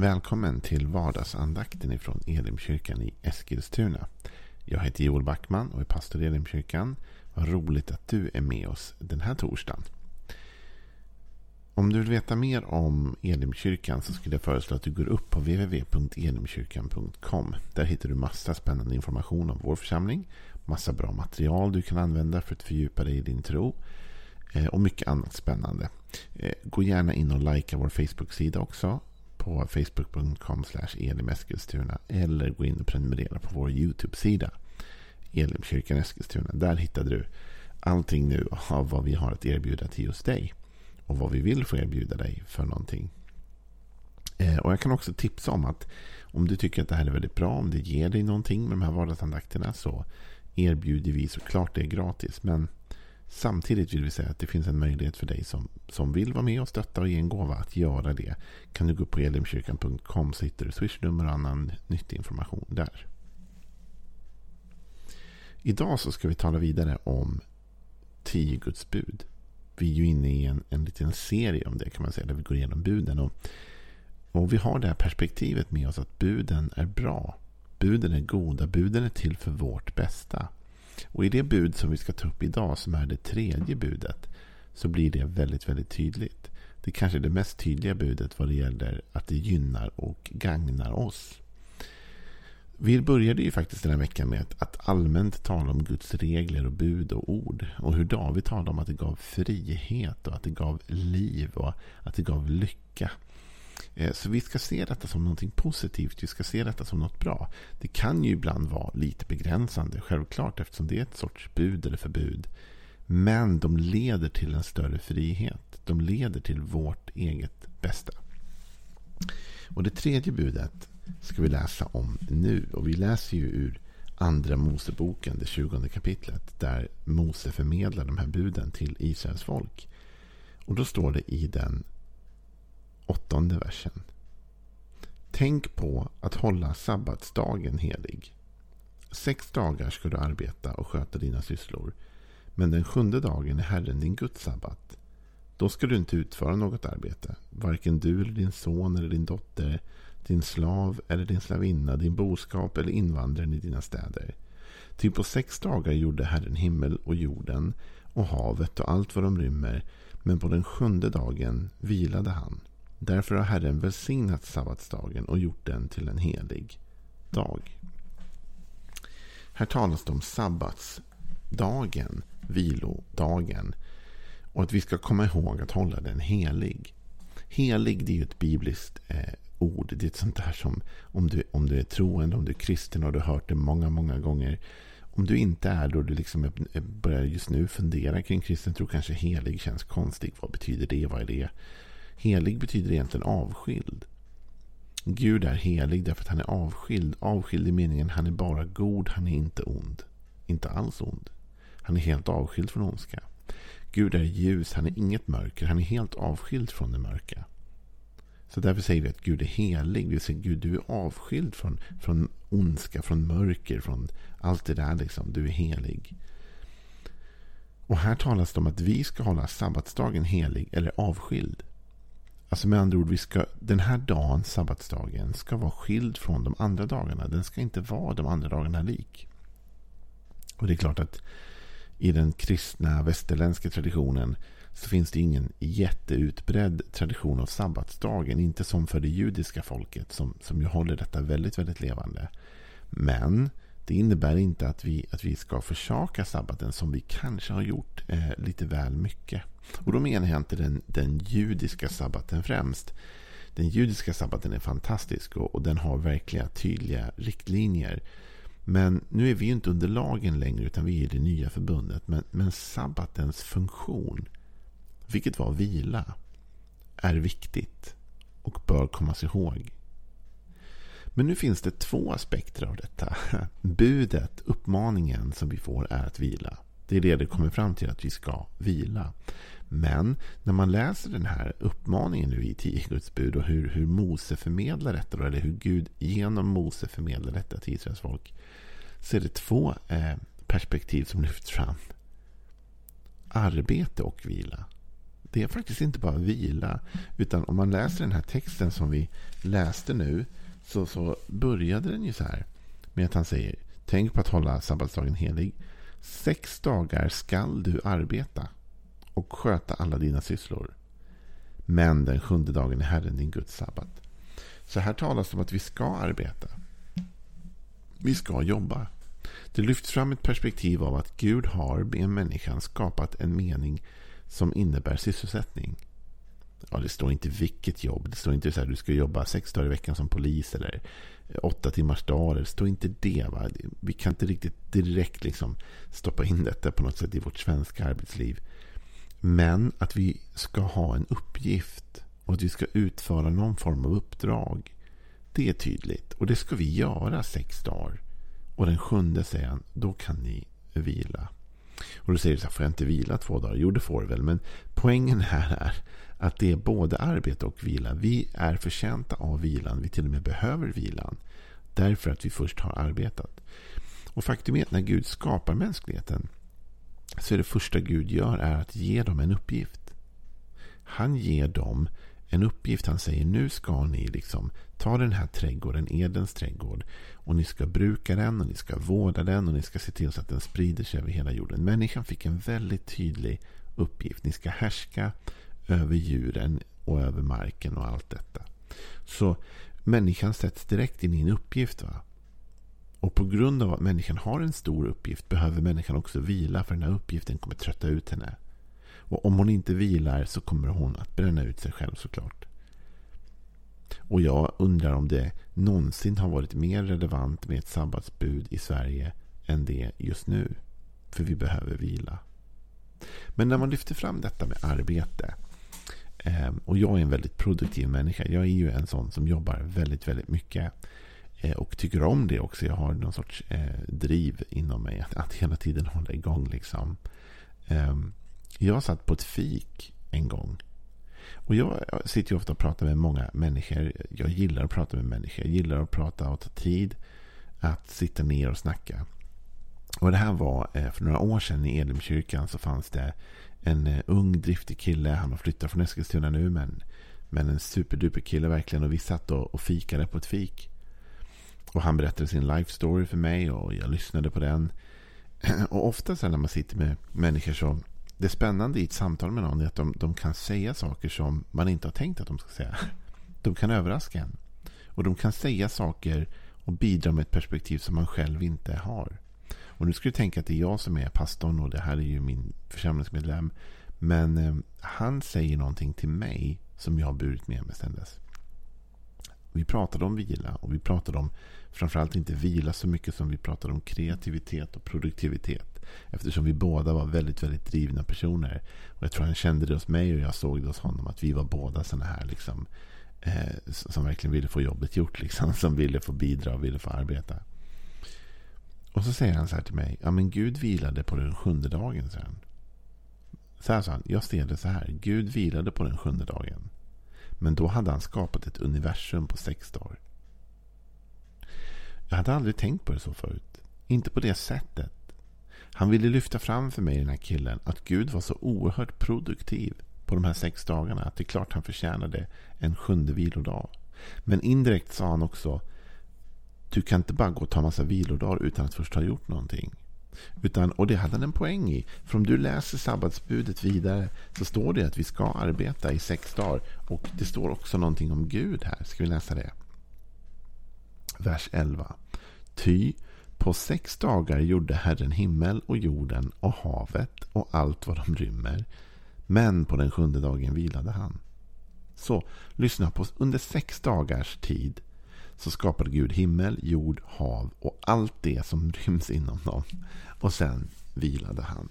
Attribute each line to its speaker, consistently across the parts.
Speaker 1: Välkommen till vardagsandakten ifrån Elimkyrkan i Eskilstuna. Jag heter Joel Backman och är pastor i Elimkyrkan. Vad roligt att du är med oss den här torsdagen. Om du vill veta mer om Elimkyrkan så skulle jag föreslå att du går upp på www.elimkyrkan.com. Där hittar du massa spännande information om vår församling. Massa bra material du kan använda för att fördjupa dig i din tro. Eh, och mycket annat spännande. Eh, gå gärna in och likea vår Facebook-sida också på facebook.com elimeskilstuna eller gå in och prenumerera på vår YouTube-sida Elimkyrkan Eskilstuna. Där hittar du allting nu av vad vi har att erbjuda till just dig och vad vi vill få erbjuda dig för någonting. Eh, och Jag kan också tipsa om att om du tycker att det här är väldigt bra, om det ger dig någonting med de här vardagsandakterna så erbjuder vi såklart det gratis. Men Samtidigt vill vi säga att det finns en möjlighet för dig som, som vill vara med och stötta och ge en gåva att göra det. Kan du gå på elimkyrkan.com så hittar du swishnummer och annan nyttig information där. Idag så ska vi tala vidare om tio Guds bud. Vi är ju inne i en, en liten serie om det kan man säga, där vi går igenom buden. Och, och vi har det här perspektivet med oss att buden är bra. Buden är goda, buden är till för vårt bästa. Och i det bud som vi ska ta upp idag, som är det tredje budet, så blir det väldigt, väldigt tydligt. Det kanske är det mest tydliga budet vad det gäller att det gynnar och gagnar oss. Vi började ju faktiskt den här veckan med att allmänt tala om Guds regler och bud och ord. Och hur David talade om att det gav frihet och att det gav liv och att det gav lycka. Eh, så vi ska se detta som något positivt. Vi ska se detta som något bra. Det kan ju ibland vara lite begränsande, självklart, eftersom det är ett sorts bud eller förbud. Men de leder till en större frihet. De leder till vårt eget bästa. Och det tredje budet ska vi läsa om nu. Och vi läser ju ur Andra Moseboken, det tjugonde kapitlet. Där Mose förmedlar de här buden till Israels folk. Och då står det i den åttonde versen. Tänk på att hålla sabbatsdagen helig. Sex dagar ska du arbeta och sköta dina sysslor. Men den sjunde dagen är Herren din Guds sabbat. Då ska du inte utföra något arbete. Varken du eller din son eller din dotter, din slav eller din slavinna, din boskap eller invandraren i dina städer. Ty på sex dagar gjorde Herren himmel och jorden och havet och allt vad de rymmer. Men på den sjunde dagen vilade han. Därför har Herren välsignat sabbatsdagen och gjort den till en helig dag. Här talas det om sabbatsdagen, vilodagen. Och att vi ska komma ihåg att hålla den helig. Helig det är ju ett bibliskt eh, ord. Det är ett sånt där som om du, om du är troende, om du är kristen och du har hört det många, många gånger. Om du inte är då du liksom eh, börjar just nu fundera kring kristen tro, kanske helig känns konstigt. Vad betyder det? Vad är det? Helig betyder egentligen avskild. Gud är helig därför att han är avskild. Avskild i meningen han är bara god, han är inte ond. Inte alls ond. Han är helt avskild från ondska. Gud är ljus, han är inget mörker. Han är helt avskild från det mörka. Så därför säger vi att Gud är helig. Vi säger Gud, du är avskild från, från ondska, från mörker, från allt det där. Liksom. Du är helig. Och här talas det om att vi ska hålla sabbatsdagen helig eller avskild. Alltså med andra ord, vi ska, den här dagen, sabbatsdagen, ska vara skild från de andra dagarna. Den ska inte vara de andra dagarna lik. Och det är klart att i den kristna västerländska traditionen så finns det ingen jätteutbredd tradition av sabbatsdagen. Inte som för det judiska folket som, som ju håller detta väldigt, väldigt levande. Men det innebär inte att vi, att vi ska försaka sabbaten som vi kanske har gjort eh, lite väl mycket. Och då menar jag inte den, den judiska sabbaten främst. Den judiska sabbaten är fantastisk och, och den har verkliga tydliga riktlinjer. Men nu är vi inte under lagen längre utan vi är i det nya förbundet. Men, men sabbatens funktion, vilket var vila, är viktigt och bör kommas ihåg. Men nu finns det två aspekter av detta. Budet, uppmaningen som vi får är att vila. Det är det det kommer fram till att vi ska vila. Men när man läser den här uppmaningen nu i tio Guds bud och hur, hur Mose förmedlar detta, då, eller hur Gud genom Mose förmedlar detta till Israels folk, så är det två eh, perspektiv som lyfts fram. Arbete och vila. det är faktiskt inte bara vila. Utan om man läser den här texten som vi läste nu. Så, så började den ju så här. Med att han säger. Tänk på att hålla sabbatsdagen helig. Sex dagar skall du arbeta. Och sköta alla dina sysslor. Men den sjunde dagen är Herren din Guds sabbat. Så här talas det om att vi ska arbeta. Vi ska jobba. Det lyfts fram ett perspektiv av att Gud har med människan skapat en mening som innebär sysselsättning. Ja, det står inte vilket jobb. Det står inte så här du ska jobba sex dagar i veckan som polis eller eh, åtta timmars dagar. Det står inte det. Va? Vi kan inte riktigt direkt liksom stoppa in detta på något sätt i vårt svenska arbetsliv. Men att vi ska ha en uppgift och att vi ska utföra någon form av uppdrag. Det är tydligt. Och det ska vi göra sex dagar. Och den sjunde säger han, då kan ni vila. Och då säger du så här, får jag inte vila två dagar? Jo, det får du väl. Men poängen här är att det är både arbete och vila. Vi är förtjänta av vilan. Vi till och med behöver vilan. Därför att vi först har arbetat. Och faktum är att när Gud skapar mänskligheten så är det första Gud gör är att ge dem en uppgift. Han ger dem en uppgift. Han säger nu ska ni liksom ta den här trädgården, Edens trädgård. Och ni ska bruka den och ni ska vårda den och ni ska se till så att den sprider sig över hela jorden. Människan fick en väldigt tydlig uppgift. Ni ska härska över djuren och över marken och allt detta. Så människan sätts direkt in i en uppgift. Va? Och på grund av att människan har en stor uppgift behöver människan också vila för den här uppgiften kommer trötta ut henne. Och om hon inte vilar så kommer hon att bränna ut sig själv såklart. Och jag undrar om det någonsin har varit mer relevant med ett sabbatsbud i Sverige än det just nu. För vi behöver vila. Men när man lyfter fram detta med arbete. Ehm, och jag är en väldigt produktiv människa. Jag är ju en sån som jobbar väldigt, väldigt mycket. Eh, och tycker om det också. Jag har någon sorts eh, driv inom mig. Att, att hela tiden hålla igång liksom. Ehm, jag satt på ett fik en gång. Och jag sitter ju ofta och pratar med många människor. Jag gillar att prata med människor. Jag gillar att prata och ta tid. Att sitta ner och snacka. Och det här var eh, för några år sedan i Elimkyrkan så fanns det en eh, ung driftig kille. Han har flyttat från Eskilstuna nu men, men en superduper kille verkligen. Och vi satt och, och fikade på ett fik. Och han berättade sin life story för mig och jag lyssnade på den. Och ofta så när man sitter med människor så det spännande i ett samtal med någon är att de, de, kan säga saker som man inte har tänkt att de ska säga. De kan överraska en. Och de kan säga saker och bidra med ett perspektiv som man själv inte har. Och nu ska du tänka att det är jag som är pastorn och det här är ju min församlingsmedlem. Men eh, han säger någonting till mig som jag har burit med mig sedan dess. Vi pratade om vila och vi pratade om framförallt inte vila så mycket som vi pratade om kreativitet och produktivitet. Eftersom vi båda var väldigt, väldigt drivna personer. Och jag tror han kände det hos mig och jag såg det hos honom. Att vi var båda sådana här liksom, eh, som verkligen ville få jobbet gjort. Liksom, som ville få bidra och ville få arbeta. Och så säger han så här till mig. Ja men Gud vilade på den sjunde dagen sen. Så här sa han. Jag ser det så här. Gud vilade på den sjunde dagen. Men då hade han skapat ett universum på sex dagar. Jag hade aldrig tänkt på det så förut. Inte på det sättet. Han ville lyfta fram för mig, den här killen, att Gud var så oerhört produktiv på de här sex dagarna. Att det är klart han förtjänade en sjunde vilodag. Men indirekt sa han också du kan inte bara gå och ta massa vilodagar utan att först ha gjort någonting. Utan, och det hade han en poäng i. För om du läser sabbatsbudet vidare så står det att vi ska arbeta i sex dagar. Och det står också någonting om Gud här. Ska vi läsa det? Vers 11. Ty på sex dagar gjorde Herren himmel och jorden och havet och allt vad de rymmer. Men på den sjunde dagen vilade han. Så lyssna på under sex dagars tid så skapade Gud himmel, jord, hav och allt det som ryms inom dem. Och sen vilade han.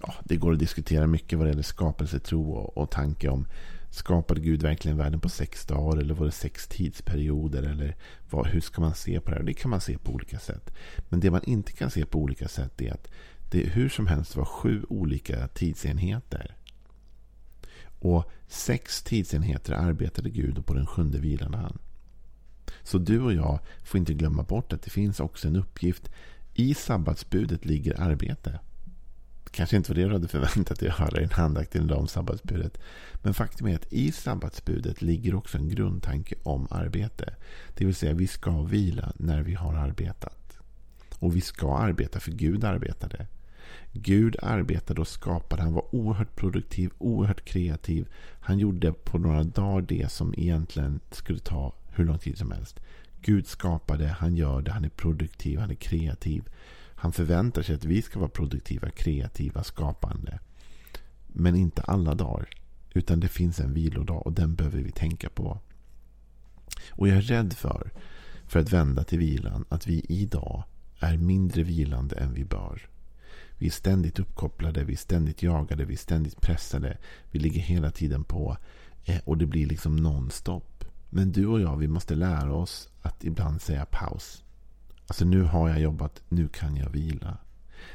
Speaker 1: Ja, det går att diskutera mycket vad det gäller skapelsetro och, och tanke om Skapade Gud verkligen världen på sex dagar eller var det sex tidsperioder? Eller vad, hur ska man se på det här? Det kan man se på olika sätt. Men det man inte kan se på olika sätt är att det hur som helst var sju olika tidsenheter. Och sex tidsenheter arbetade Gud och på den sjunde vilade han. Så du och jag får inte glömma bort att det finns också en uppgift. I sabbatsbudet ligger arbete. kanske inte var det du hade förväntat dig att höra i en handakt idag om sabbatsbudet. Men faktum är att i sabbatsbudet ligger också en grundtanke om arbete. Det vill säga vi ska vila när vi har arbetat. Och vi ska arbeta för Gud arbetade. Gud arbetade och skapade. Han var oerhört produktiv, oerhört kreativ. Han gjorde på några dagar det som egentligen skulle ta hur lång tid som helst. Gud skapade, han gör det, han är produktiv, han är kreativ. Han förväntar sig att vi ska vara produktiva, kreativa, skapande. Men inte alla dagar. Utan det finns en vilodag och den behöver vi tänka på. Och jag är rädd för, för att vända till vilan, att vi idag är mindre vilande än vi bör. Vi är ständigt uppkopplade, vi är ständigt jagade, vi är ständigt pressade. Vi ligger hela tiden på eh, och det blir liksom nonstop. Men du och jag, vi måste lära oss att ibland säga paus. Alltså nu har jag jobbat, nu kan jag vila.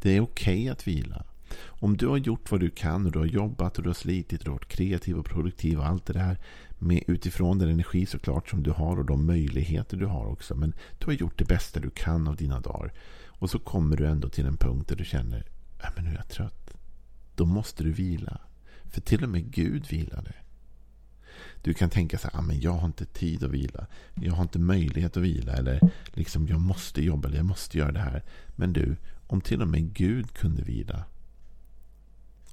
Speaker 1: Det är okej okay att vila. Om du har gjort vad du kan och du har jobbat och du har slitit och du har varit kreativ och produktiv och allt det där med utifrån den energi såklart som du har och de möjligheter du har också. Men du har gjort det bästa du kan av dina dagar. Och så kommer du ändå till en punkt där du känner att nu är jag trött. Då måste du vila. För till och med Gud vilade. Du kan tänka så här, ah, men jag har inte tid att vila. Jag har inte möjlighet att vila. Eller liksom, jag måste jobba eller jag måste göra det här. Men du, om till och med Gud kunde vila.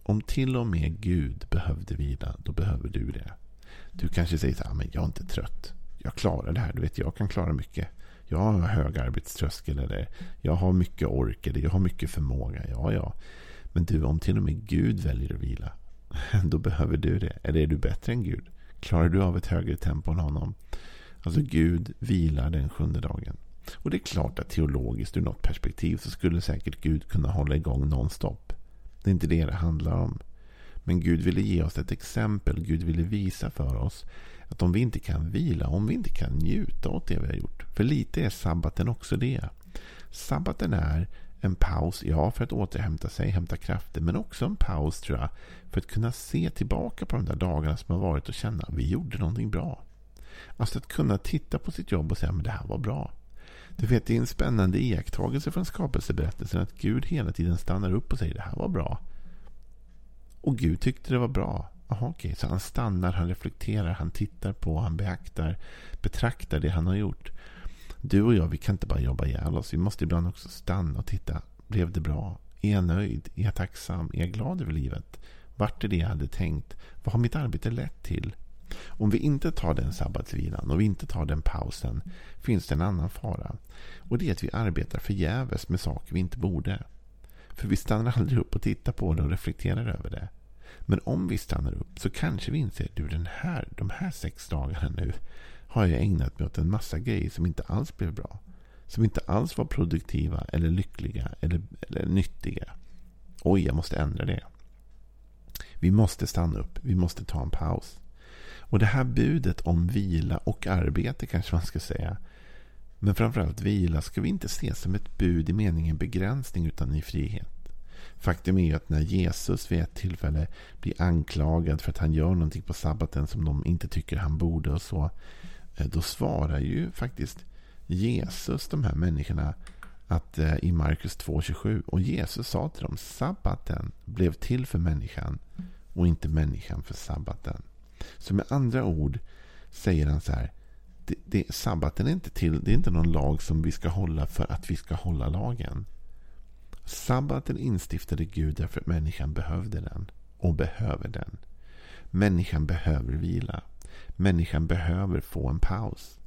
Speaker 1: Om till och med Gud behövde vila, då behöver du det. Du kanske säger så här, ah, men jag är inte trött. Jag klarar det här. Du vet, jag kan klara mycket. Jag har hög arbetströskel eller jag har mycket ork eller jag har mycket förmåga. Ja, ja. Men du, om till och med Gud väljer att vila, då behöver du det. Eller är du bättre än Gud? Klarar du av ett högre tempo än honom? Alltså Gud vilar den sjunde dagen. Och det är klart att teologiskt ur något perspektiv så skulle säkert Gud kunna hålla igång nonstop. Det är inte det det handlar om. Men Gud ville ge oss ett exempel. Gud ville visa för oss att om vi inte kan vila, om vi inte kan njuta åt det vi har gjort. För lite är sabbaten också det. Sabbaten är en paus, ja, för att återhämta sig, hämta krafter. Men också en paus, tror jag, för att kunna se tillbaka på de där dagarna som har varit och känna att vi gjorde någonting bra. Alltså att kunna titta på sitt jobb och säga att det här var bra. Du vet, det är en spännande iakttagelse från skapelseberättelsen att Gud hela tiden stannar upp och säger det här var bra. Och Gud tyckte det var bra. Aha, okej, så han stannar, han reflekterar, han tittar på, han beaktar, betraktar det han har gjort. Du och jag, vi kan inte bara jobba ihjäl oss. Vi måste ibland också stanna och titta. Blev det bra? Är jag nöjd? Är jag tacksam? Är jag glad över livet? Vart är det jag hade tänkt? Vad har mitt arbete lett till? Om vi inte tar den sabbatsvilan och vi inte tar den pausen finns det en annan fara. Och det är att vi arbetar förgäves med saker vi inte borde. För vi stannar aldrig upp och tittar på det och reflekterar över det. Men om vi stannar upp så kanske vi inser att den här, de här sex dagarna nu har jag ägnat mig åt en massa grejer som inte alls blev bra. Som inte alls var produktiva eller lyckliga eller, eller nyttiga. Oj, jag måste ändra det. Vi måste stanna upp. Vi måste ta en paus. Och det här budet om vila och arbete kanske man ska säga. Men framförallt vila ska vi inte se som ett bud i meningen begränsning utan i frihet. Faktum är att när Jesus vid ett tillfälle blir anklagad för att han gör någonting på sabbaten som de inte tycker han borde och så. Eh, då svarar ju faktiskt Jesus de här människorna att eh, i Markus 2.27 och Jesus sa till dem sabbaten blev till för människan och inte människan för sabbaten. Så med andra ord säger han så här. Det, det, sabbaten är inte till, det är inte någon lag som vi ska hålla för att vi ska hålla lagen. Sabbaten instiftade Gud därför att människan behövde den och behöver den. Människan behöver vila. Människan behöver få en paus.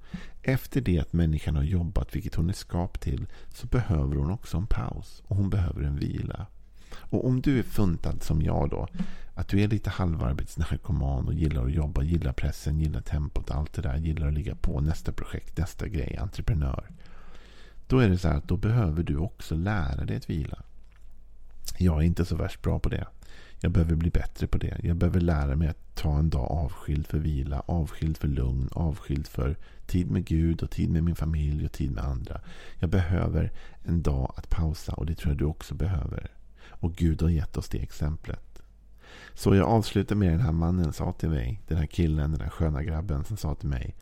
Speaker 1: Efter det att människan har jobbat, vilket hon är skapt till, så behöver hon också en paus. Och hon behöver en vila. Och om du är funtad som jag då, att du är lite halvarbetsnarkoman och gillar att jobba, gillar pressen, gillar tempot, allt det där, gillar att ligga på nästa projekt, nästa grej, entreprenör. Då är det så här att då behöver du också lära dig att vila. Jag är inte så värst bra på det. Jag behöver bli bättre på det. Jag behöver lära mig att ta en dag avskild för vila, avskild för lugn, avskild för tid med Gud och tid med min familj och tid med andra. Jag behöver en dag att pausa och det tror jag du också behöver. Och Gud har gett oss det exemplet. Så jag avslutar med den här mannen sa till mig, den här killen, den här sköna grabben som sa till mig.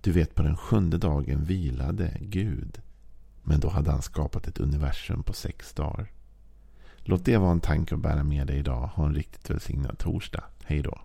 Speaker 1: Du vet på den sjunde dagen vilade Gud. Men då hade han skapat ett universum på sex dagar. Låt det vara en tanke att bära med dig idag. Ha en riktigt välsignad torsdag. Hej då.